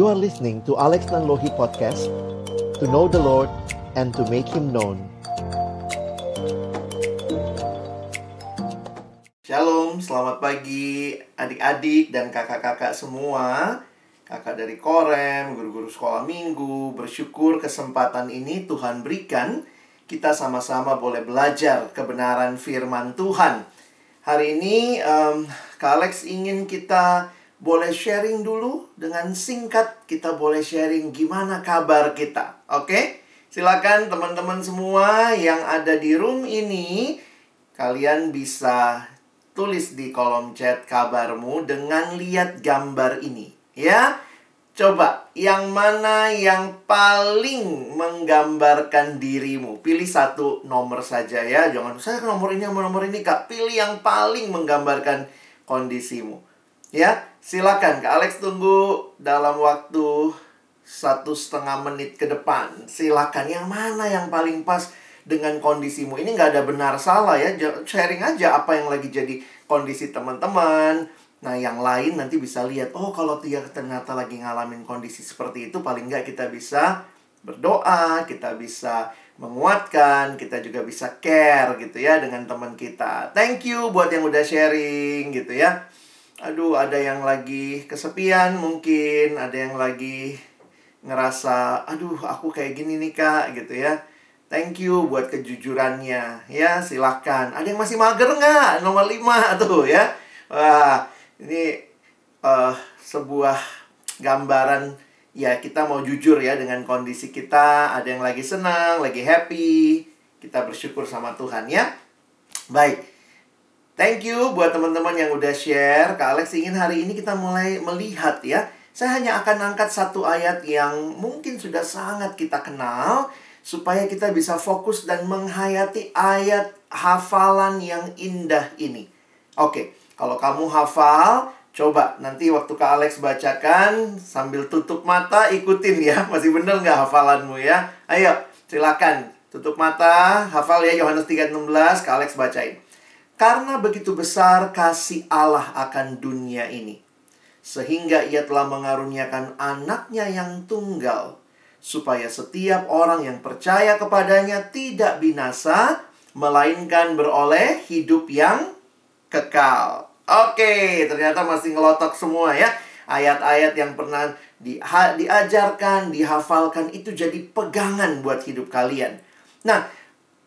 You are listening to Alex Nanlohi Podcast To know the Lord and to make Him known. Shalom, selamat pagi adik-adik dan kakak-kakak semua. Kakak dari Korem, guru-guru sekolah minggu Bersyukur kesempatan ini Tuhan berikan. Kita sama-sama boleh belajar kebenaran firman Tuhan. Hari ini um, Kak Alex ingin kita boleh sharing dulu dengan singkat kita boleh sharing gimana kabar kita. Oke? Silakan teman-teman semua yang ada di room ini kalian bisa tulis di kolom chat kabarmu dengan lihat gambar ini, ya. Coba yang mana yang paling menggambarkan dirimu? Pilih satu nomor saja ya. Jangan saya nomor ini nomor ini Kak. Pilih yang paling menggambarkan kondisimu. Ya, silakan Kak Alex tunggu dalam waktu satu setengah menit ke depan. Silakan yang mana yang paling pas dengan kondisimu. Ini nggak ada benar salah ya. Sharing aja apa yang lagi jadi kondisi teman-teman. Nah, yang lain nanti bisa lihat, oh kalau dia ternyata lagi ngalamin kondisi seperti itu, paling nggak kita bisa berdoa, kita bisa menguatkan, kita juga bisa care gitu ya dengan teman kita. Thank you buat yang udah sharing gitu ya aduh ada yang lagi kesepian mungkin, ada yang lagi ngerasa, aduh aku kayak gini nih kak gitu ya. Thank you buat kejujurannya ya silahkan. Ada yang masih mager nggak nomor 5 tuh ya. Wah ini uh, sebuah gambaran ya kita mau jujur ya dengan kondisi kita. Ada yang lagi senang, lagi happy. Kita bersyukur sama Tuhan ya. Baik. Thank you buat teman-teman yang udah share. Kak Alex ingin hari ini kita mulai melihat ya. Saya hanya akan angkat satu ayat yang mungkin sudah sangat kita kenal supaya kita bisa fokus dan menghayati ayat hafalan yang indah ini. Oke, kalau kamu hafal, coba nanti waktu Kak Alex bacakan sambil tutup mata ikutin ya. Masih bener nggak hafalanmu ya? Ayo, silakan tutup mata, hafal ya Yohanes 3:16, Kak Alex bacain. Karena begitu besar kasih Allah akan dunia ini, sehingga ia telah mengaruniakan anaknya yang tunggal, supaya setiap orang yang percaya kepadanya tidak binasa, melainkan beroleh hidup yang kekal. Oke, ternyata masih ngelotok semua ya. Ayat-ayat yang pernah di, diajarkan, dihafalkan itu jadi pegangan buat hidup kalian. Nah,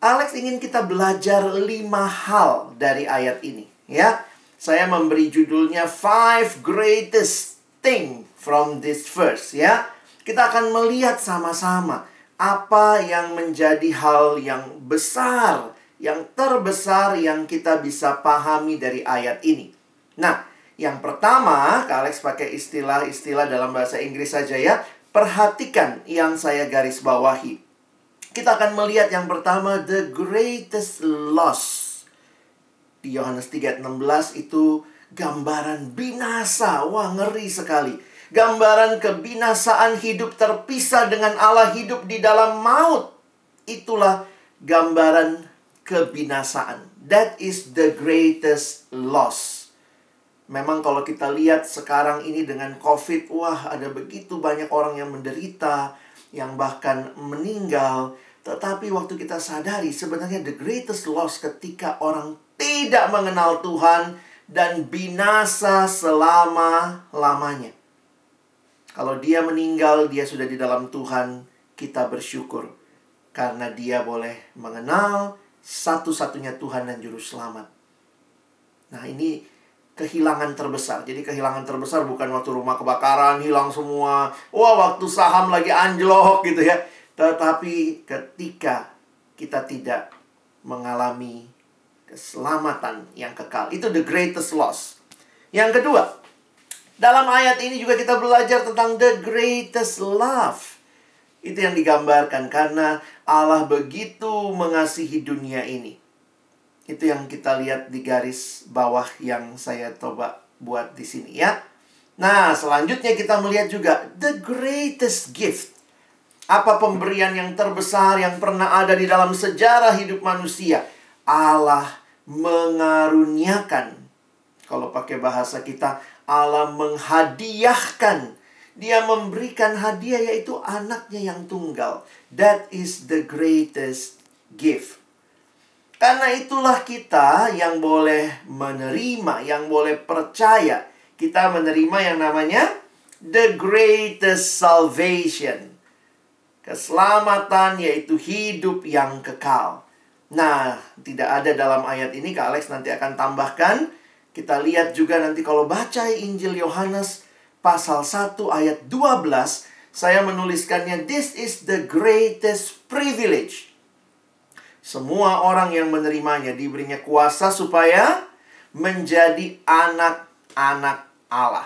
Alex ingin kita belajar lima hal dari ayat ini, ya. Saya memberi judulnya Five Greatest Thing from this verse, ya. Kita akan melihat sama-sama apa yang menjadi hal yang besar, yang terbesar yang kita bisa pahami dari ayat ini. Nah, yang pertama, Kak Alex pakai istilah-istilah dalam bahasa Inggris saja ya. Perhatikan yang saya garis bawahi kita akan melihat yang pertama the greatest loss. Di Yohanes 3:16 itu gambaran binasa. Wah, ngeri sekali. Gambaran kebinasaan hidup terpisah dengan Allah hidup di dalam maut. Itulah gambaran kebinasaan. That is the greatest loss. Memang kalau kita lihat sekarang ini dengan COVID, wah ada begitu banyak orang yang menderita, yang bahkan meninggal. Tetapi waktu kita sadari sebenarnya the greatest loss ketika orang tidak mengenal Tuhan dan binasa selama-lamanya. Kalau dia meninggal, dia sudah di dalam Tuhan, kita bersyukur. Karena dia boleh mengenal satu-satunya Tuhan dan Juru Selamat. Nah ini kehilangan terbesar. Jadi kehilangan terbesar bukan waktu rumah kebakaran, hilang semua. Wah waktu saham lagi anjlok gitu ya tetapi ketika kita tidak mengalami keselamatan yang kekal, itu the greatest loss. Yang kedua, dalam ayat ini juga kita belajar tentang the greatest love. Itu yang digambarkan karena Allah begitu mengasihi dunia ini. Itu yang kita lihat di garis bawah yang saya coba buat di sini ya. Nah, selanjutnya kita melihat juga the greatest gift. Apa pemberian yang terbesar yang pernah ada di dalam sejarah hidup manusia? Allah mengaruniakan. Kalau pakai bahasa kita, Allah menghadiahkan Dia memberikan hadiah yaitu anaknya yang tunggal. That is the greatest gift. Karena itulah kita yang boleh menerima, yang boleh percaya. Kita menerima yang namanya the greatest salvation. Keselamatan yaitu hidup yang kekal. Nah, tidak ada dalam ayat ini, Kak Alex nanti akan tambahkan. Kita lihat juga nanti kalau baca Injil Yohanes pasal 1 ayat 12, saya menuliskannya, This is the greatest privilege. Semua orang yang menerimanya diberinya kuasa supaya menjadi anak-anak Allah.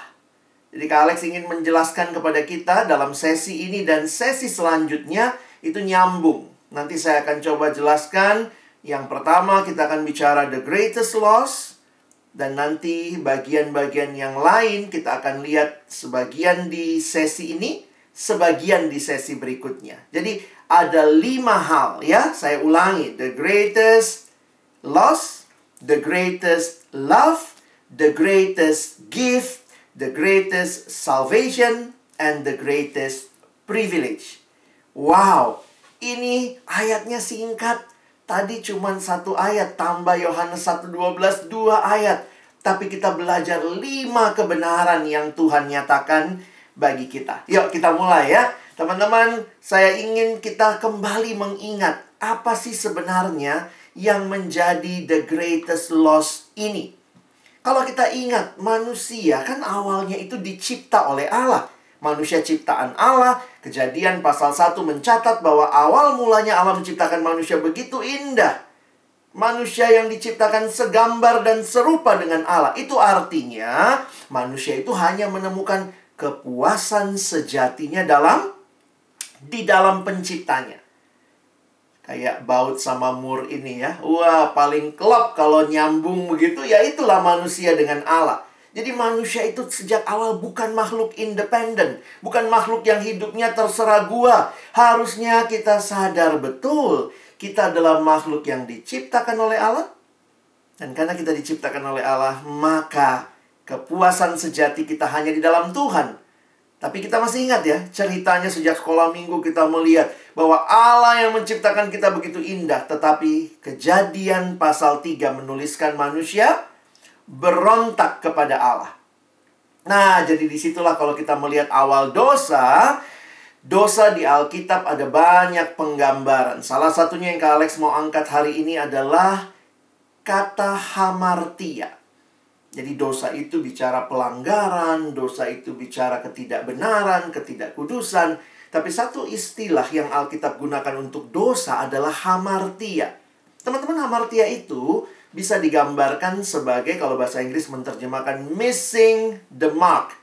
Jadi Kak Alex ingin menjelaskan kepada kita dalam sesi ini dan sesi selanjutnya itu nyambung. Nanti saya akan coba jelaskan. Yang pertama kita akan bicara the greatest loss. Dan nanti bagian-bagian yang lain kita akan lihat sebagian di sesi ini, sebagian di sesi berikutnya. Jadi ada lima hal ya, saya ulangi. The greatest loss, the greatest love, the greatest gift, the greatest salvation, and the greatest privilege. Wow, ini ayatnya singkat. Tadi cuma satu ayat, tambah Yohanes 1.12, dua ayat. Tapi kita belajar lima kebenaran yang Tuhan nyatakan bagi kita. Yuk kita mulai ya. Teman-teman, saya ingin kita kembali mengingat apa sih sebenarnya yang menjadi the greatest loss ini. Kalau kita ingat, manusia kan awalnya itu dicipta oleh Allah. Manusia ciptaan Allah, kejadian pasal 1 mencatat bahwa awal mulanya Allah menciptakan manusia begitu indah. Manusia yang diciptakan segambar dan serupa dengan Allah. Itu artinya manusia itu hanya menemukan kepuasan sejatinya dalam di dalam penciptanya. Kayak baut sama mur ini ya. Wah, paling klop kalau nyambung begitu ya itulah manusia dengan Allah. Jadi manusia itu sejak awal bukan makhluk independen, bukan makhluk yang hidupnya terserah gua. Harusnya kita sadar betul kita adalah makhluk yang diciptakan oleh Allah. Dan karena kita diciptakan oleh Allah, maka kepuasan sejati kita hanya di dalam Tuhan. Tapi kita masih ingat ya, ceritanya sejak sekolah minggu kita melihat bahwa Allah yang menciptakan kita begitu indah. Tetapi kejadian pasal 3 menuliskan manusia berontak kepada Allah. Nah, jadi di situlah kalau kita melihat awal dosa, dosa di Alkitab ada banyak penggambaran. Salah satunya yang Kak Alex mau angkat hari ini adalah kata hamartia. Jadi dosa itu bicara pelanggaran, dosa itu bicara ketidakbenaran, ketidakkudusan. Tapi satu istilah yang Alkitab gunakan untuk dosa adalah hamartia. Teman-teman, hamartia itu bisa digambarkan sebagai kalau bahasa Inggris menerjemahkan missing the mark.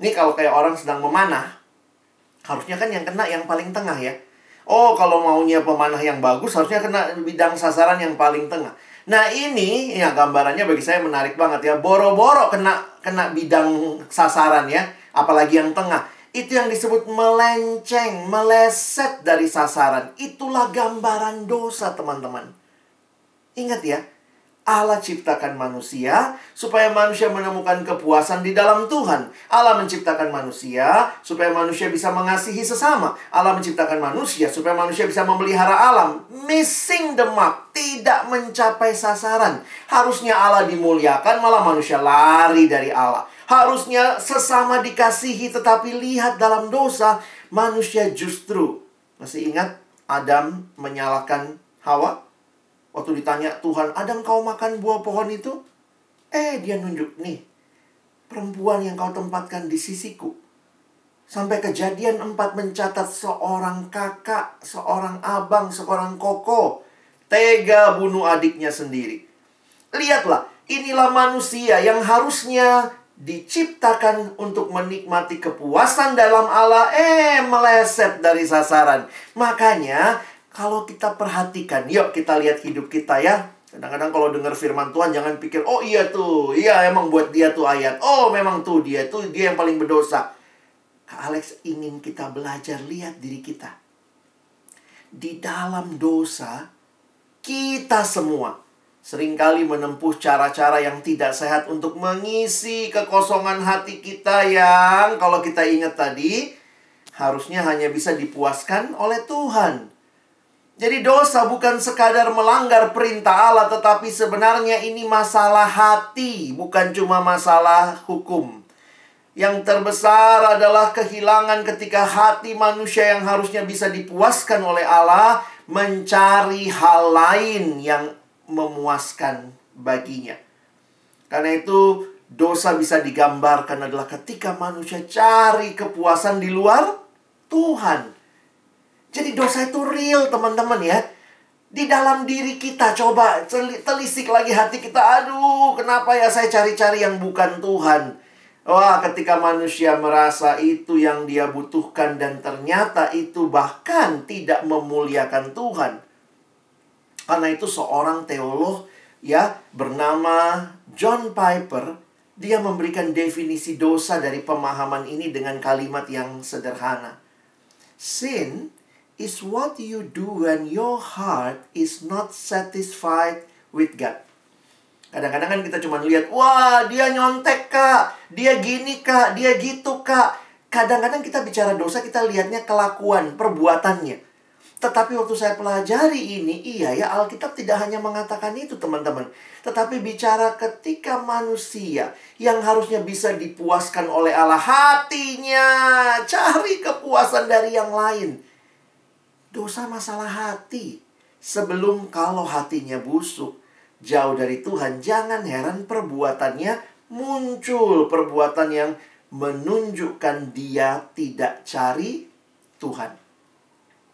Ini kalau kayak orang sedang memanah, harusnya kan yang kena yang paling tengah ya. Oh, kalau maunya pemanah yang bagus harusnya kena bidang sasaran yang paling tengah. Nah ini ya gambarannya bagi saya menarik banget ya. Boro-boro kena kena bidang sasaran ya, apalagi yang tengah. Itu yang disebut melenceng, meleset dari sasaran. Itulah gambaran dosa, teman-teman. Ingat ya, Allah ciptakan manusia supaya manusia menemukan kepuasan di dalam Tuhan. Allah menciptakan manusia supaya manusia bisa mengasihi sesama. Allah menciptakan manusia supaya manusia bisa memelihara alam. Missing the mark, tidak mencapai sasaran. Harusnya Allah dimuliakan, malah manusia lari dari Allah. Harusnya sesama dikasihi, tetapi lihat dalam dosa, manusia justru. Masih ingat Adam menyalahkan Hawa? Waktu ditanya Tuhan, ada kau makan buah pohon itu? Eh, dia nunjuk nih. Perempuan yang kau tempatkan di sisiku. Sampai kejadian empat mencatat seorang kakak, seorang abang, seorang koko. Tega bunuh adiknya sendiri. Lihatlah, inilah manusia yang harusnya diciptakan untuk menikmati kepuasan dalam Allah, eh meleset dari sasaran. Makanya kalau kita perhatikan, yuk kita lihat hidup kita ya. Kadang-kadang kalau dengar firman Tuhan jangan pikir, oh iya tuh, iya emang buat dia tuh ayat. Oh memang tuh dia tuh dia yang paling berdosa. Kak Alex ingin kita belajar lihat diri kita. Di dalam dosa, kita semua sering kali menempuh cara-cara yang tidak sehat untuk mengisi kekosongan hati kita yang kalau kita ingat tadi harusnya hanya bisa dipuaskan oleh Tuhan. Jadi dosa bukan sekadar melanggar perintah Allah tetapi sebenarnya ini masalah hati, bukan cuma masalah hukum. Yang terbesar adalah kehilangan ketika hati manusia yang harusnya bisa dipuaskan oleh Allah mencari hal lain yang memuaskan baginya. Karena itu dosa bisa digambarkan adalah ketika manusia cari kepuasan di luar Tuhan. Jadi dosa itu real teman-teman ya. Di dalam diri kita coba telisik lagi hati kita. Aduh, kenapa ya saya cari-cari yang bukan Tuhan? Wah, ketika manusia merasa itu yang dia butuhkan dan ternyata itu bahkan tidak memuliakan Tuhan. Karena itu seorang teolog ya bernama John Piper dia memberikan definisi dosa dari pemahaman ini dengan kalimat yang sederhana. Sin is what you do when your heart is not satisfied with God. Kadang-kadang kan kita cuma lihat, wah dia nyontek kak, dia gini kak, dia gitu kak. Kadang-kadang kita bicara dosa, kita lihatnya kelakuan, perbuatannya. Tetapi waktu saya pelajari ini, iya ya Alkitab tidak hanya mengatakan itu teman-teman. Tetapi bicara ketika manusia yang harusnya bisa dipuaskan oleh Allah hatinya. Cari kepuasan dari yang lain dosa masalah hati. Sebelum kalau hatinya busuk, jauh dari Tuhan, jangan heran perbuatannya muncul perbuatan yang menunjukkan dia tidak cari Tuhan.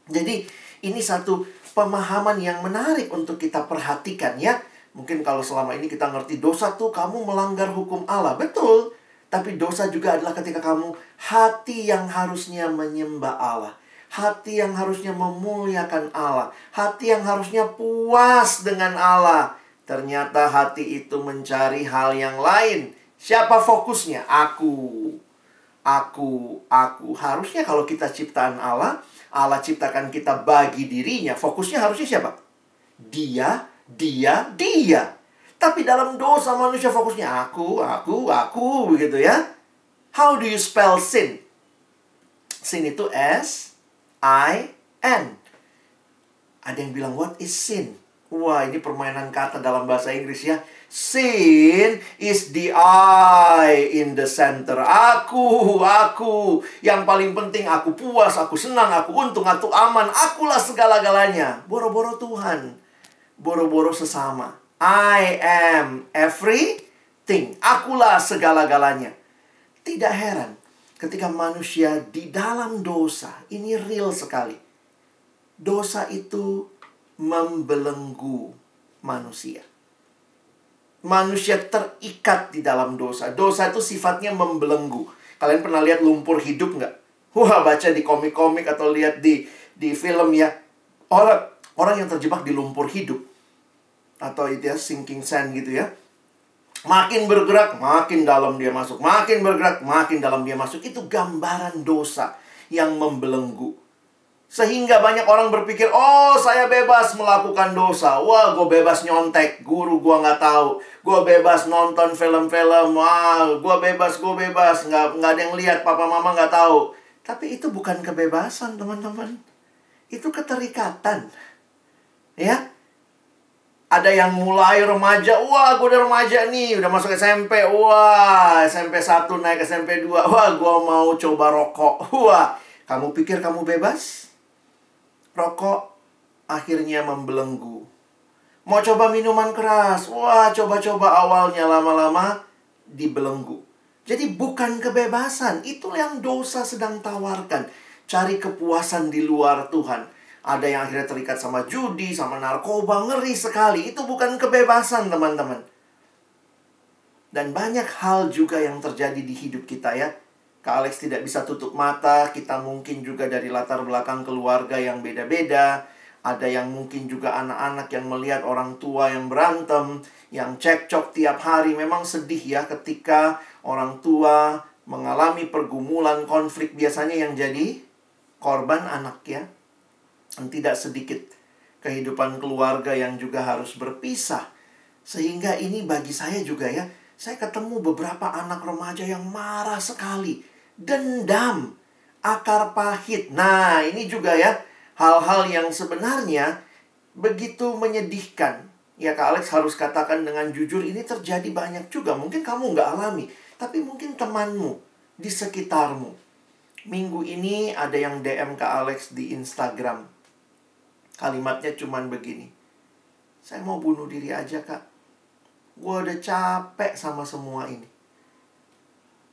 Jadi, ini satu pemahaman yang menarik untuk kita perhatikan ya. Mungkin kalau selama ini kita ngerti dosa tuh kamu melanggar hukum Allah. Betul. Tapi dosa juga adalah ketika kamu hati yang harusnya menyembah Allah hati yang harusnya memuliakan Allah, hati yang harusnya puas dengan Allah. Ternyata hati itu mencari hal yang lain. Siapa fokusnya? Aku. Aku, aku. Harusnya kalau kita ciptaan Allah, Allah ciptakan kita bagi dirinya. Fokusnya harusnya siapa? Dia, dia, dia. Tapi dalam dosa manusia fokusnya aku, aku, aku begitu ya. How do you spell sin? Sin itu S I N. Ada yang bilang what is sin? Wah, ini permainan kata dalam bahasa Inggris ya. Sin is the I in the center. Aku, aku. Yang paling penting aku puas, aku senang, aku untung, aku aman. Akulah segala-galanya. Boro-boro Tuhan. Boro-boro sesama. I am everything. Akulah segala-galanya. Tidak heran ketika manusia di dalam dosa, ini real sekali. Dosa itu membelenggu manusia. Manusia terikat di dalam dosa. Dosa itu sifatnya membelenggu. Kalian pernah lihat lumpur hidup nggak? Wah, baca di komik-komik atau lihat di di film ya. Orang orang yang terjebak di lumpur hidup atau itu ya sinking sand gitu ya Makin bergerak, makin dalam dia masuk. Makin bergerak, makin dalam dia masuk. Itu gambaran dosa yang membelenggu. Sehingga banyak orang berpikir, oh saya bebas melakukan dosa. Wah, gue bebas nyontek. Guru gue nggak tahu. Gue bebas nonton film-film. Wah, gue bebas, gue bebas. Nggak, nggak ada yang lihat, papa mama nggak tahu. Tapi itu bukan kebebasan, teman-teman. Itu keterikatan. Ya, ada yang mulai remaja, wah gue udah remaja nih, udah masuk SMP, wah SMP 1 naik SMP 2, wah gue mau coba rokok, wah kamu pikir kamu bebas? Rokok akhirnya membelenggu. Mau coba minuman keras, wah coba-coba awalnya lama-lama dibelenggu. Jadi bukan kebebasan, itu yang dosa sedang tawarkan. Cari kepuasan di luar Tuhan. Ada yang akhirnya terikat sama judi, sama narkoba, ngeri sekali. Itu bukan kebebasan, teman-teman. Dan banyak hal juga yang terjadi di hidup kita ya. Kak Alex tidak bisa tutup mata, kita mungkin juga dari latar belakang keluarga yang beda-beda. Ada yang mungkin juga anak-anak yang melihat orang tua yang berantem, yang cekcok tiap hari. Memang sedih ya ketika orang tua mengalami pergumulan konflik biasanya yang jadi korban anak ya. Tidak sedikit kehidupan keluarga yang juga harus berpisah Sehingga ini bagi saya juga ya, saya ketemu beberapa anak remaja yang marah sekali, dendam, akar pahit. Nah, ini juga ya hal-hal yang sebenarnya begitu menyedihkan. Ya Kak Alex harus katakan dengan jujur ini terjadi banyak juga. Mungkin kamu nggak alami, tapi mungkin temanmu di sekitarmu. Minggu ini ada yang DM Kak Alex di Instagram. Kalimatnya cuman begini. Saya mau bunuh diri aja kak. Gue udah capek sama semua ini.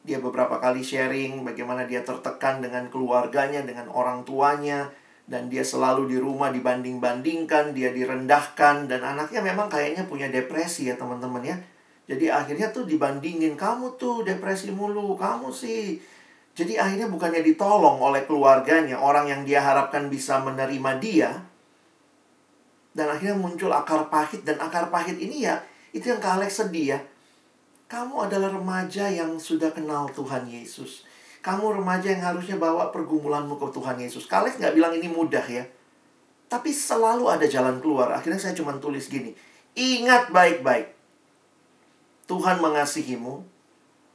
Dia beberapa kali sharing bagaimana dia tertekan dengan keluarganya, dengan orang tuanya, dan dia selalu di rumah dibanding-bandingkan, dia direndahkan dan anaknya memang kayaknya punya depresi ya teman-teman ya. Jadi akhirnya tuh dibandingin kamu tuh depresi mulu, kamu sih. Jadi akhirnya bukannya ditolong oleh keluarganya, orang yang dia harapkan bisa menerima dia. Dan akhirnya muncul akar pahit dan akar pahit ini ya itu yang Kak sedih ya. Kamu adalah remaja yang sudah kenal Tuhan Yesus. Kamu remaja yang harusnya bawa pergumulanmu ke Tuhan Yesus. Kalian nggak bilang ini mudah ya. Tapi selalu ada jalan keluar. Akhirnya saya cuma tulis gini. Ingat baik-baik. Tuhan mengasihimu.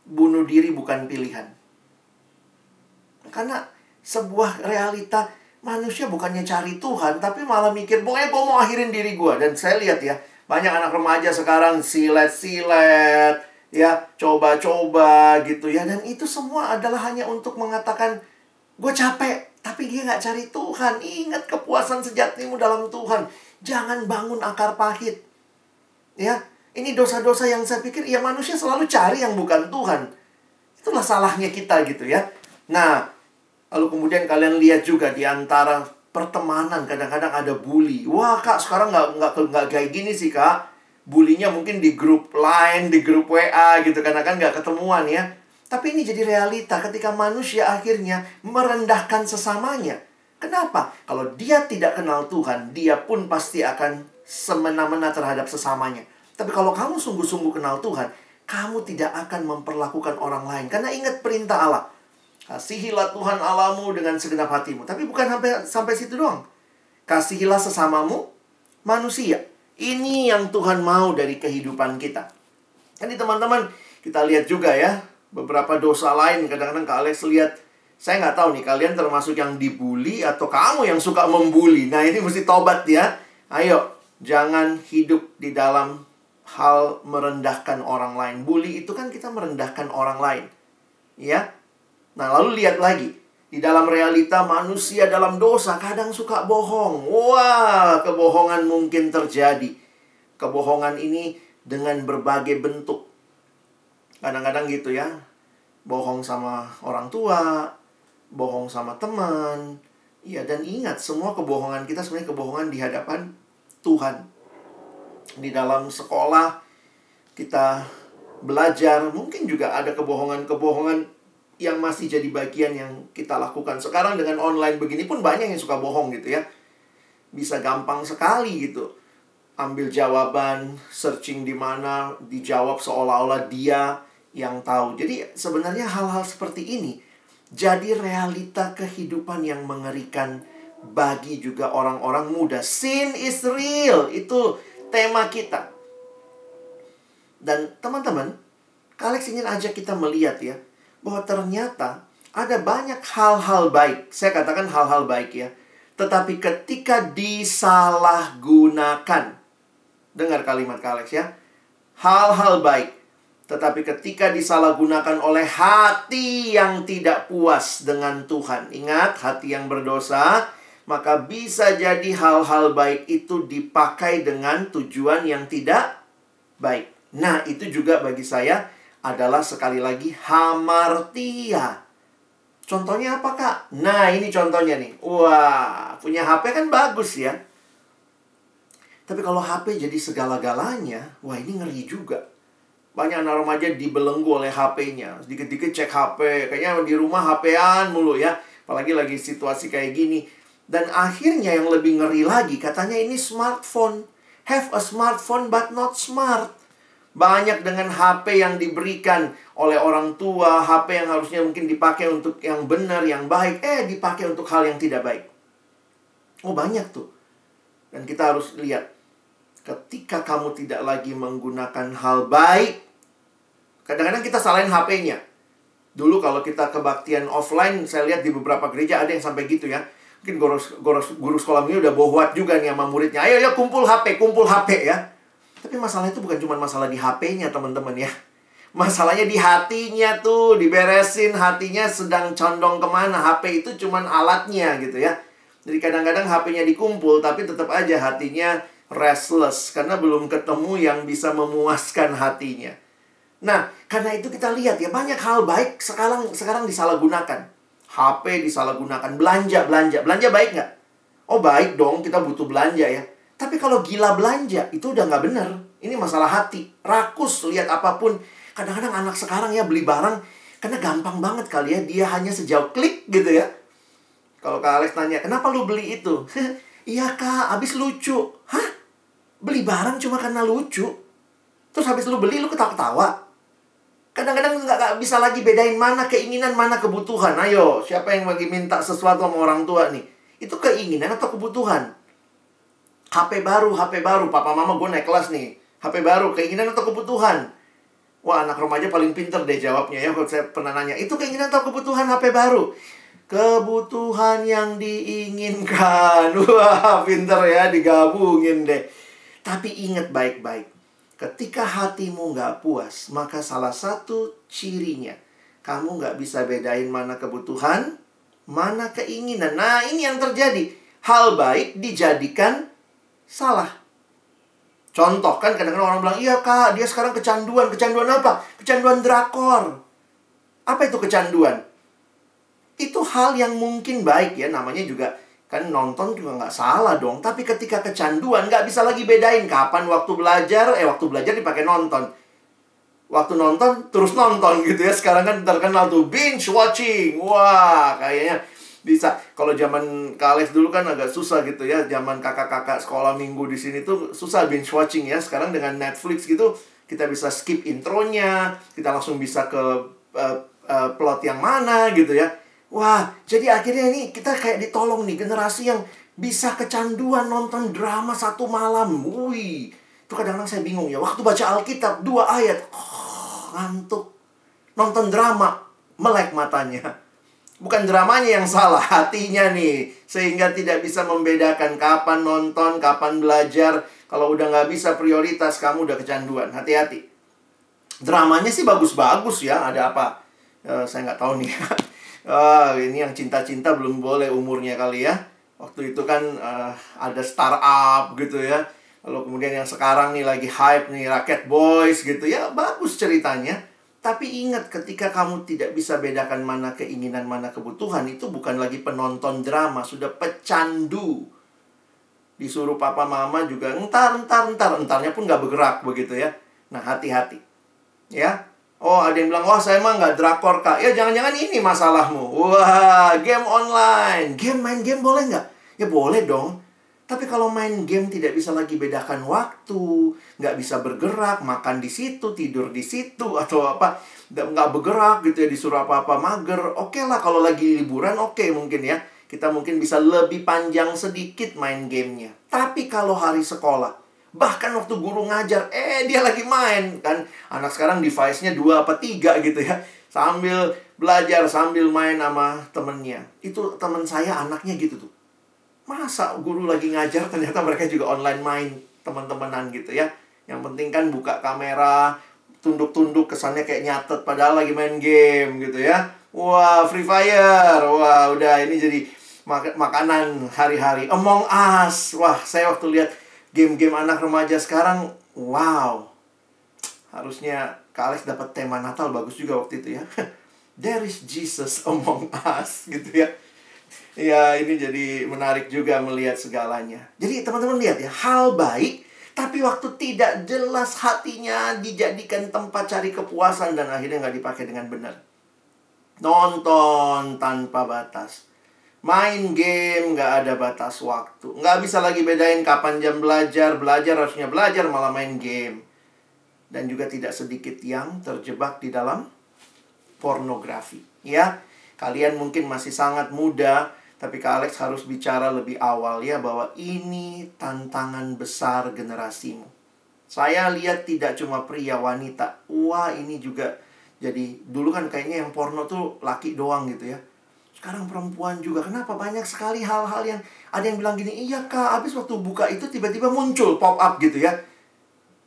Bunuh diri bukan pilihan. Karena sebuah realita manusia bukannya cari Tuhan. Tapi malah mikir, pokoknya gue mau akhirin diri gue. Dan saya lihat ya. Banyak anak remaja sekarang silet-silet ya coba-coba gitu ya dan itu semua adalah hanya untuk mengatakan gue capek tapi dia nggak cari Tuhan ingat kepuasan sejatimu dalam Tuhan jangan bangun akar pahit ya ini dosa-dosa yang saya pikir ya manusia selalu cari yang bukan Tuhan itulah salahnya kita gitu ya nah lalu kemudian kalian lihat juga di antara pertemanan kadang-kadang ada bully wah kak sekarang nggak nggak nggak kayak gini sih kak bulinya mungkin di grup lain, di grup WA gitu karena kan nggak ketemuan ya. Tapi ini jadi realita ketika manusia akhirnya merendahkan sesamanya. Kenapa? Kalau dia tidak kenal Tuhan, dia pun pasti akan semena-mena terhadap sesamanya. Tapi kalau kamu sungguh-sungguh kenal Tuhan, kamu tidak akan memperlakukan orang lain. Karena ingat perintah Allah. Kasihilah Tuhan Allahmu dengan segenap hatimu. Tapi bukan sampai sampai situ doang. Kasihilah sesamamu manusia. Ini yang Tuhan mau dari kehidupan kita. Jadi teman-teman, kita lihat juga ya, beberapa dosa lain kadang-kadang Kak Alex lihat, saya nggak tahu nih kalian termasuk yang dibully atau kamu yang suka membuli. Nah ini mesti tobat ya. Ayo, jangan hidup di dalam hal merendahkan orang lain. Bully itu kan kita merendahkan orang lain. Ya. Nah, lalu lihat lagi. Di dalam realita manusia dalam dosa kadang suka bohong. Wah, kebohongan mungkin terjadi. Kebohongan ini dengan berbagai bentuk. Kadang-kadang gitu ya. Bohong sama orang tua, bohong sama teman. Iya, dan ingat semua kebohongan kita sebenarnya kebohongan di hadapan Tuhan. Di dalam sekolah kita belajar, mungkin juga ada kebohongan-kebohongan yang masih jadi bagian yang kita lakukan. Sekarang dengan online begini pun banyak yang suka bohong gitu ya. Bisa gampang sekali gitu. Ambil jawaban, searching di mana, dijawab seolah-olah dia yang tahu. Jadi sebenarnya hal-hal seperti ini jadi realita kehidupan yang mengerikan bagi juga orang-orang muda. Sin is real. Itu tema kita. Dan teman-teman, Kalex ingin ajak kita melihat ya bahwa ternyata ada banyak hal-hal baik. Saya katakan hal-hal baik ya. Tetapi ketika disalahgunakan, dengar kalimat Kalex ya, hal-hal baik. Tetapi ketika disalahgunakan oleh hati yang tidak puas dengan Tuhan, ingat hati yang berdosa, maka bisa jadi hal-hal baik itu dipakai dengan tujuan yang tidak baik. Nah, itu juga bagi saya adalah sekali lagi hamartia. Contohnya apa kak? Nah ini contohnya nih. Wah punya HP kan bagus ya. Tapi kalau HP jadi segala-galanya, wah ini ngeri juga. Banyak anak remaja dibelenggu oleh HP-nya. Sedikit-dikit cek HP. Kayaknya di rumah HP-an mulu ya. Apalagi lagi situasi kayak gini. Dan akhirnya yang lebih ngeri lagi, katanya ini smartphone. Have a smartphone but not smart. Banyak dengan HP yang diberikan oleh orang tua, HP yang harusnya mungkin dipakai untuk yang benar, yang baik, eh dipakai untuk hal yang tidak baik. Oh banyak tuh. Dan kita harus lihat. ketika kamu tidak lagi menggunakan hal baik, kadang-kadang kita salahin HP-nya. Dulu kalau kita kebaktian offline, saya lihat di beberapa gereja ada yang sampai gitu ya. Mungkin guru, guru, guru sekolah ini udah bohwat juga nih sama muridnya. Ayo ya kumpul HP, kumpul HP ya. Tapi masalah itu bukan cuma masalah di HP-nya teman-teman ya. Masalahnya di hatinya tuh, diberesin hatinya sedang condong ke mana. HP itu cuma alatnya gitu ya. Jadi kadang-kadang HP-nya dikumpul, tapi tetap aja hatinya restless. Karena belum ketemu yang bisa memuaskan hatinya. Nah, karena itu kita lihat ya banyak hal baik sekarang sekarang disalahgunakan. HP disalahgunakan, belanja, belanja. Belanja baik nggak? Oh baik dong, kita butuh belanja ya. Tapi kalau gila belanja, itu udah nggak bener. Ini masalah hati. Rakus, lihat apa pun. Kadang-kadang anak sekarang ya beli barang, karena gampang banget kali ya. Dia hanya sejauh klik gitu ya. Kalau Kak Alex tanya, kenapa lu beli itu? iya kak, abis lucu. Hah? Beli barang cuma karena lucu? Terus habis lu beli, lu ketawa-ketawa? Kadang-kadang nggak bisa lagi bedain mana keinginan, mana kebutuhan. Ayo, siapa yang lagi minta sesuatu sama orang tua nih? Itu keinginan atau kebutuhan? HP baru, HP baru. Papa mama gue naik kelas nih. HP baru, keinginan atau kebutuhan? Wah, anak remaja paling pinter deh jawabnya ya. Kalau saya pernah nanya, itu keinginan atau kebutuhan HP baru? Kebutuhan yang diinginkan. Wah, pinter ya, digabungin deh. Tapi ingat baik-baik Ketika hatimu nggak puas, maka salah satu cirinya kamu nggak bisa bedain mana kebutuhan, mana keinginan. Nah, ini yang terjadi. Hal baik dijadikan salah. Contoh kan kadang-kadang orang bilang, iya kak, dia sekarang kecanduan. Kecanduan apa? Kecanduan drakor. Apa itu kecanduan? Itu hal yang mungkin baik ya, namanya juga Kan nonton juga nggak salah dong. Tapi ketika kecanduan, nggak bisa lagi bedain kapan waktu belajar, eh waktu belajar dipakai nonton. Waktu nonton, terus nonton gitu ya. Sekarang kan terkenal tuh binge watching. Wah, kayaknya bisa. Kalau zaman Kales dulu kan agak susah gitu ya. Zaman kakak-kakak sekolah minggu di sini tuh susah binge watching ya. Sekarang dengan Netflix gitu, kita bisa skip intronya. Kita langsung bisa ke uh, uh, plot yang mana gitu ya Wah, jadi akhirnya ini kita kayak ditolong nih generasi yang bisa kecanduan nonton drama satu malam. Wih, itu kadang-kadang saya bingung ya. Waktu baca Alkitab dua ayat, oh, ngantuk. Nonton drama, melek matanya. Bukan dramanya yang salah, hatinya nih. Sehingga tidak bisa membedakan kapan nonton, kapan belajar. Kalau udah nggak bisa prioritas, kamu udah kecanduan. Hati-hati. Dramanya sih bagus-bagus ya. Ada apa? Uh, saya nggak tahu nih. ah ini yang cinta-cinta belum boleh umurnya kali ya waktu itu kan uh, ada startup gitu ya lalu kemudian yang sekarang nih lagi hype nih Rocket Boys gitu ya bagus ceritanya tapi ingat ketika kamu tidak bisa bedakan mana keinginan mana kebutuhan itu bukan lagi penonton drama sudah pecandu disuruh papa mama juga entar entar entar entarnya pun nggak bergerak begitu ya nah hati-hati ya Oh, ada yang bilang, wah saya mah nggak drakor kak. Ya jangan-jangan ini masalahmu. Wah, game online. Game main game boleh nggak? Ya boleh dong. Tapi kalau main game tidak bisa lagi bedakan waktu, nggak bisa bergerak, makan di situ, tidur di situ, atau apa, nggak bergerak gitu ya, disuruh apa-apa mager. Oke okay lah kalau lagi liburan, oke okay, mungkin ya. Kita mungkin bisa lebih panjang sedikit main gamenya. Tapi kalau hari sekolah, Bahkan waktu guru ngajar, eh dia lagi main kan. Anak sekarang device-nya dua apa tiga gitu ya. Sambil belajar, sambil main sama temennya. Itu temen saya anaknya gitu tuh. Masa guru lagi ngajar ternyata mereka juga online main teman-temanan gitu ya. Yang penting kan buka kamera, tunduk-tunduk kesannya kayak nyatet padahal lagi main game gitu ya. Wah, Free Fire. Wah, udah ini jadi mak makanan hari-hari. Among Us. Wah, saya waktu lihat game-game anak remaja sekarang, wow. Harusnya Kak Alex dapat tema Natal bagus juga waktu itu ya. There is Jesus among us gitu ya. Ya, ini jadi menarik juga melihat segalanya. Jadi teman-teman lihat ya, hal baik tapi waktu tidak jelas hatinya dijadikan tempat cari kepuasan dan akhirnya nggak dipakai dengan benar. Nonton tanpa batas. Main game nggak ada batas waktu. Nggak bisa lagi bedain kapan jam belajar. Belajar harusnya belajar malah main game. Dan juga tidak sedikit yang terjebak di dalam pornografi. Ya, kalian mungkin masih sangat muda. Tapi Kak Alex harus bicara lebih awal ya bahwa ini tantangan besar generasimu. Saya lihat tidak cuma pria wanita. Wah, ini juga jadi dulu kan kayaknya yang porno tuh laki doang gitu ya. Sekarang perempuan juga. Kenapa banyak sekali hal-hal yang ada yang bilang gini, "Iya, Kak, habis waktu buka itu tiba-tiba muncul pop up gitu ya."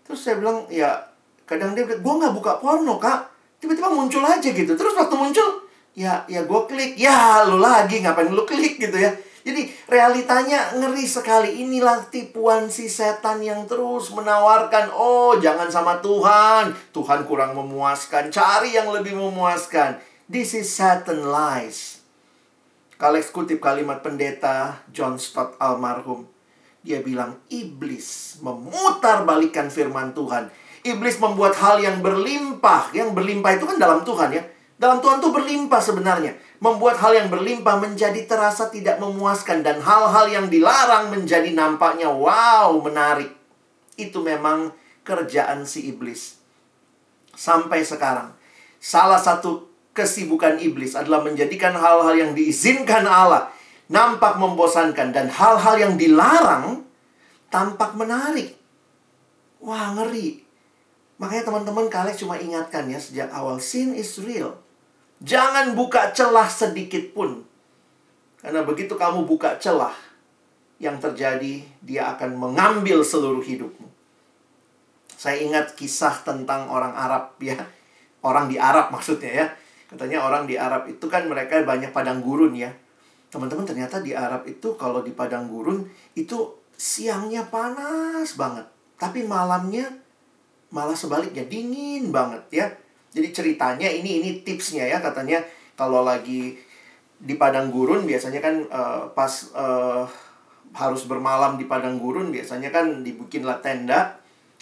Terus saya bilang, "Ya, kadang dia bilang, "Gua nggak buka porno, Kak." Tiba-tiba muncul aja gitu. Terus waktu muncul, ya ya gue klik. Ya lu lagi ngapain lu klik gitu ya? Jadi realitanya ngeri sekali. Inilah tipuan si setan yang terus menawarkan oh jangan sama Tuhan. Tuhan kurang memuaskan. Cari yang lebih memuaskan. This is Satan lies. Kalex kutip kalimat pendeta John Stott almarhum dia bilang iblis memutar balikan firman Tuhan. Iblis membuat hal yang berlimpah. Yang berlimpah itu kan dalam Tuhan ya dalam Tuhan itu berlimpah sebenarnya. Membuat hal yang berlimpah menjadi terasa tidak memuaskan. Dan hal-hal yang dilarang menjadi nampaknya wow, menarik. Itu memang kerjaan si iblis. Sampai sekarang. Salah satu kesibukan iblis adalah menjadikan hal-hal yang diizinkan Allah nampak membosankan. Dan hal-hal yang dilarang tampak menarik. Wah, ngeri. Makanya teman-teman kalian cuma ingatkan ya sejak awal. Sin is real. Jangan buka celah sedikit pun. Karena begitu kamu buka celah, yang terjadi dia akan mengambil seluruh hidupmu. Saya ingat kisah tentang orang Arab ya. Orang di Arab maksudnya ya. Katanya orang di Arab itu kan mereka banyak padang gurun ya. Teman-teman ternyata di Arab itu kalau di padang gurun itu siangnya panas banget. Tapi malamnya malah sebaliknya dingin banget ya. Jadi ceritanya ini ini tipsnya ya katanya kalau lagi di padang gurun biasanya kan uh, pas uh, harus bermalam di padang gurun biasanya kan dibikinlah tenda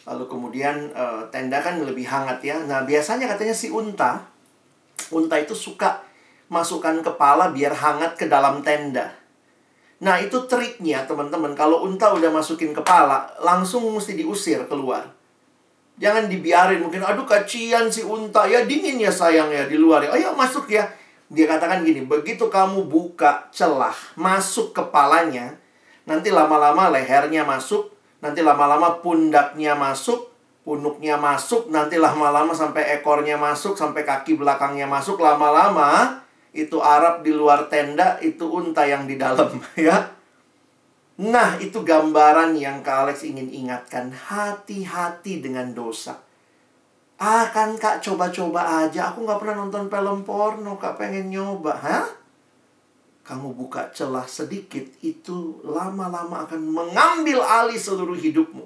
lalu kemudian uh, tenda kan lebih hangat ya. Nah, biasanya katanya si unta unta itu suka masukkan kepala biar hangat ke dalam tenda. Nah, itu triknya teman-teman. Kalau unta udah masukin kepala, langsung mesti diusir keluar. Jangan dibiarin mungkin aduh kacian si unta ya dingin ya sayang ya di luar ya. Ayo masuk ya. Dia katakan gini, begitu kamu buka celah masuk kepalanya, nanti lama-lama lehernya masuk, nanti lama-lama pundaknya masuk, punuknya masuk, nanti lama-lama sampai ekornya masuk, sampai kaki belakangnya masuk, lama-lama itu Arab di luar tenda, itu unta yang di dalam ya. Nah, itu gambaran yang Kak Alex ingin ingatkan. Hati-hati dengan dosa. Ah, kan Kak coba-coba aja. Aku nggak pernah nonton film porno. Kak pengen nyoba. Hah? Kamu buka celah sedikit, itu lama-lama akan mengambil alih seluruh hidupmu.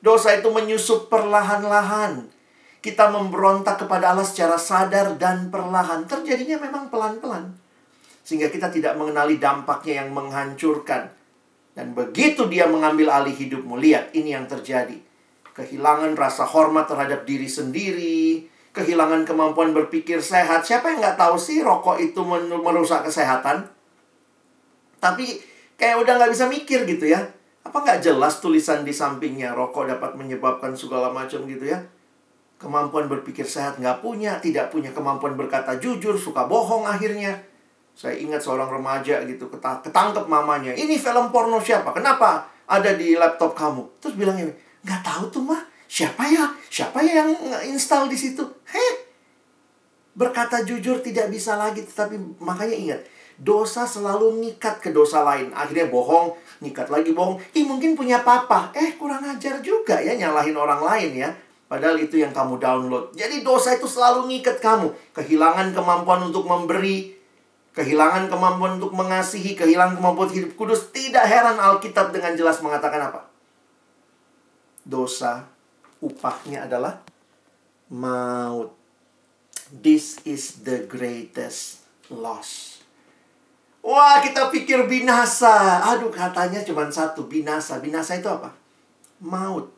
Dosa itu menyusup perlahan-lahan. Kita memberontak kepada Allah secara sadar dan perlahan. Terjadinya memang pelan-pelan. Sehingga kita tidak mengenali dampaknya yang menghancurkan dan begitu dia mengambil alih hidupmu, lihat ini yang terjadi. Kehilangan rasa hormat terhadap diri sendiri, kehilangan kemampuan berpikir sehat. Siapa yang nggak tahu sih rokok itu merusak kesehatan? Tapi kayak udah nggak bisa mikir gitu ya. Apa nggak jelas tulisan di sampingnya rokok dapat menyebabkan segala macam gitu ya? Kemampuan berpikir sehat nggak punya, tidak punya kemampuan berkata jujur, suka bohong akhirnya saya ingat seorang remaja gitu ketangkep mamanya. Ini film porno siapa? Kenapa ada di laptop kamu? Terus bilang ini, nggak tahu tuh mah. Siapa ya? Siapa ya yang install di situ? Heh. Berkata jujur tidak bisa lagi, tetapi makanya ingat, dosa selalu ngikat ke dosa lain. Akhirnya bohong, ngikat lagi bohong. Ih mungkin punya papa. Eh kurang ajar juga ya nyalahin orang lain ya. Padahal itu yang kamu download. Jadi dosa itu selalu ngikat kamu. Kehilangan kemampuan untuk memberi, kehilangan kemampuan untuk mengasihi, kehilangan kemampuan hidup kudus, tidak heran Alkitab dengan jelas mengatakan apa? Dosa upahnya adalah maut. This is the greatest loss. Wah, kita pikir binasa. Aduh, katanya cuma satu, binasa. Binasa itu apa? Maut.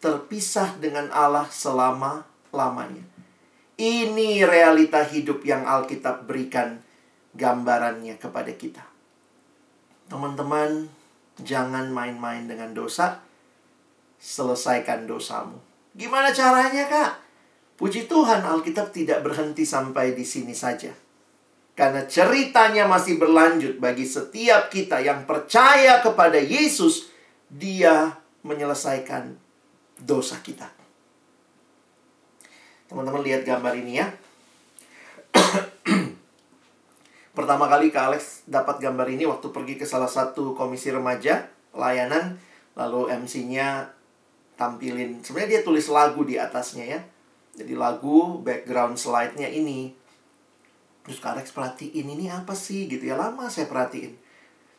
Terpisah dengan Allah selama-lamanya. Ini realita hidup yang Alkitab berikan gambarannya kepada kita. Teman-teman, jangan main-main dengan dosa. Selesaikan dosamu. Gimana caranya, Kak? Puji Tuhan, Alkitab tidak berhenti sampai di sini saja. Karena ceritanya masih berlanjut bagi setiap kita yang percaya kepada Yesus, Dia menyelesaikan dosa kita. Teman-teman lihat gambar ini ya. Pertama kali Kak Alex dapat gambar ini waktu pergi ke salah satu komisi remaja layanan, lalu MC-nya tampilin. Sebenarnya dia tulis lagu di atasnya ya. Jadi lagu background slide-nya ini Terus Kak Alex perhatiin ini apa sih gitu ya lama saya perhatiin.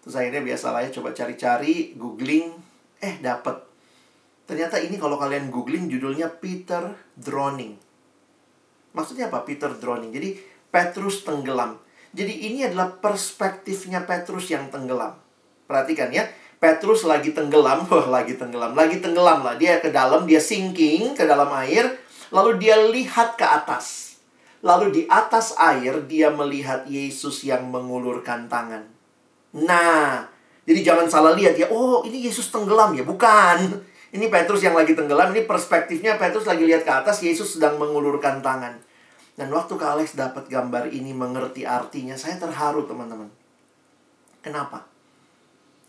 Terus akhirnya biasa lah ya coba cari-cari, googling, eh dapet. Ternyata ini kalau kalian googling judulnya Peter Drowning. Maksudnya apa Peter Drowning? Jadi Petrus tenggelam. Jadi ini adalah perspektifnya Petrus yang tenggelam. Perhatikan ya, Petrus lagi tenggelam, wah lagi tenggelam, lagi tenggelam lah. Dia ke dalam, dia sinking ke dalam air, lalu dia lihat ke atas. Lalu di atas air dia melihat Yesus yang mengulurkan tangan. Nah, jadi jangan salah lihat ya. Oh, ini Yesus tenggelam ya? Bukan. Ini Petrus yang lagi tenggelam. Ini perspektifnya Petrus lagi lihat ke atas. Yesus sedang mengulurkan tangan. Dan waktu Kak Alex dapat gambar ini mengerti artinya, saya terharu teman-teman. Kenapa?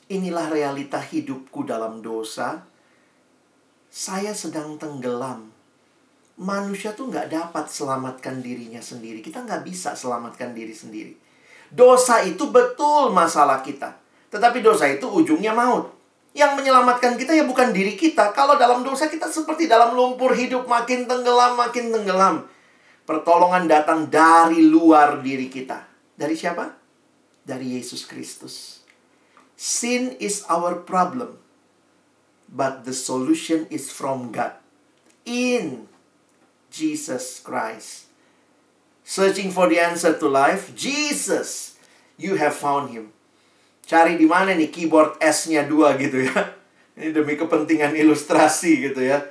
Inilah realita hidupku dalam dosa. Saya sedang tenggelam manusia tuh nggak dapat selamatkan dirinya sendiri. Kita nggak bisa selamatkan diri sendiri. Dosa itu betul masalah kita. Tetapi dosa itu ujungnya maut. Yang menyelamatkan kita ya bukan diri kita. Kalau dalam dosa kita seperti dalam lumpur hidup makin tenggelam, makin tenggelam. Pertolongan datang dari luar diri kita. Dari siapa? Dari Yesus Kristus. Sin is our problem. But the solution is from God. In Jesus Christ. Searching for the answer to life, Jesus. You have found him. Cari di mana nih keyboard S-nya dua gitu ya. Ini demi kepentingan ilustrasi gitu ya.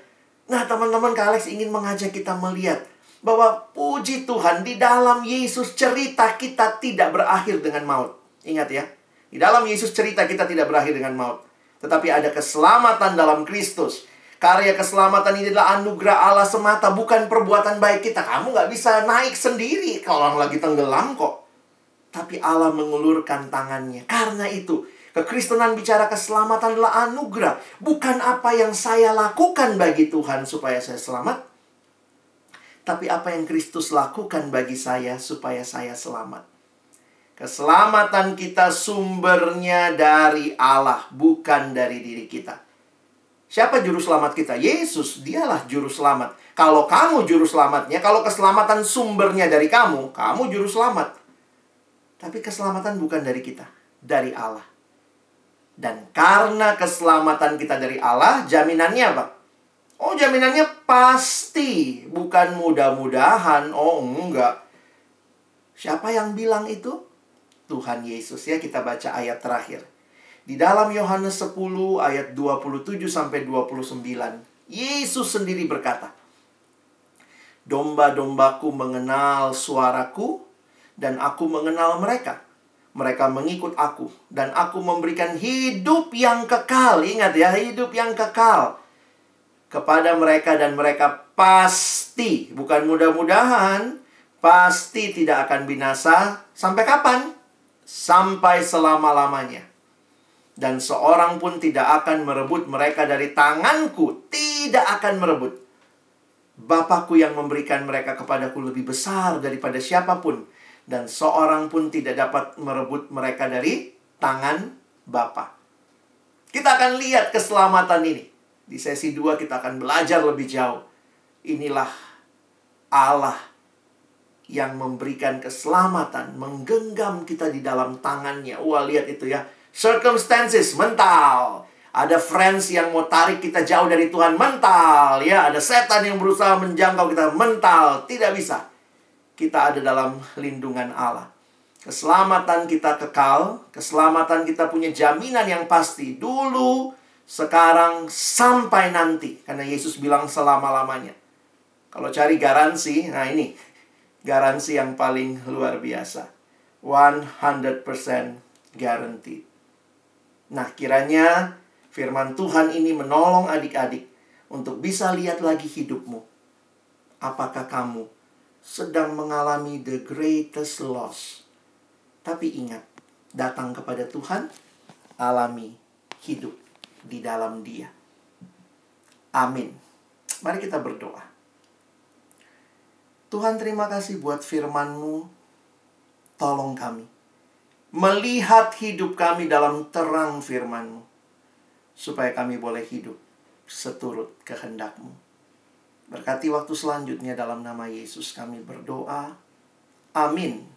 Nah, teman-teman Kak Alex ingin mengajak kita melihat bahwa puji Tuhan di dalam Yesus cerita kita tidak berakhir dengan maut. Ingat ya, di dalam Yesus cerita kita tidak berakhir dengan maut. Tetapi ada keselamatan dalam Kristus. Karya keselamatan ini adalah anugerah Allah semata, bukan perbuatan baik kita. Kamu nggak bisa naik sendiri kalau orang lagi tenggelam kok. Tapi Allah mengulurkan tangannya. Karena itu, kekristenan bicara keselamatan adalah anugerah. Bukan apa yang saya lakukan bagi Tuhan supaya saya selamat. Tapi apa yang Kristus lakukan bagi saya supaya saya selamat. Keselamatan kita sumbernya dari Allah, bukan dari diri kita. Siapa juru selamat kita? Yesus, dialah juru selamat. Kalau kamu juru selamatnya, kalau keselamatan sumbernya dari kamu, kamu juru selamat. Tapi keselamatan bukan dari kita, dari Allah. Dan karena keselamatan kita dari Allah, jaminannya apa? Oh, jaminannya pasti, bukan mudah-mudahan. Oh, enggak. Siapa yang bilang itu? Tuhan Yesus ya, kita baca ayat terakhir. Di dalam Yohanes 10 ayat 27 sampai 29, Yesus sendiri berkata, Domba-dombaku mengenal suaraku dan aku mengenal mereka. Mereka mengikut aku dan aku memberikan hidup yang kekal. Ingat ya, hidup yang kekal kepada mereka dan mereka pasti, bukan mudah-mudahan, pasti tidak akan binasa sampai kapan? Sampai selama-lamanya dan seorang pun tidak akan merebut mereka dari tanganku, tidak akan merebut. Bapakku yang memberikan mereka kepadaku lebih besar daripada siapa pun, dan seorang pun tidak dapat merebut mereka dari tangan Bapa. Kita akan lihat keselamatan ini. Di sesi 2 kita akan belajar lebih jauh. Inilah Allah yang memberikan keselamatan, menggenggam kita di dalam tangannya. Wah, lihat itu ya circumstances mental. Ada friends yang mau tarik kita jauh dari Tuhan mental, ya. Ada setan yang berusaha menjangkau kita mental, tidak bisa. Kita ada dalam lindungan Allah. Keselamatan kita kekal, keselamatan kita punya jaminan yang pasti dulu, sekarang sampai nanti. Karena Yesus bilang selama-lamanya. Kalau cari garansi, nah ini garansi yang paling luar biasa. 100% guaranteed. Nah, kiranya firman Tuhan ini menolong adik-adik untuk bisa lihat lagi hidupmu. Apakah kamu sedang mengalami the greatest loss Tapi ingat, datang kepada Tuhan, alami hidup di dalam Dia. Amin. Mari kita berdoa. Tuhan terima kasih buat firman-Mu. Tolong kami. Melihat hidup kami dalam terang firman-Mu. Supaya kami boleh hidup seturut kehendak-Mu. Berkati waktu selanjutnya dalam nama Yesus kami berdoa. Amin.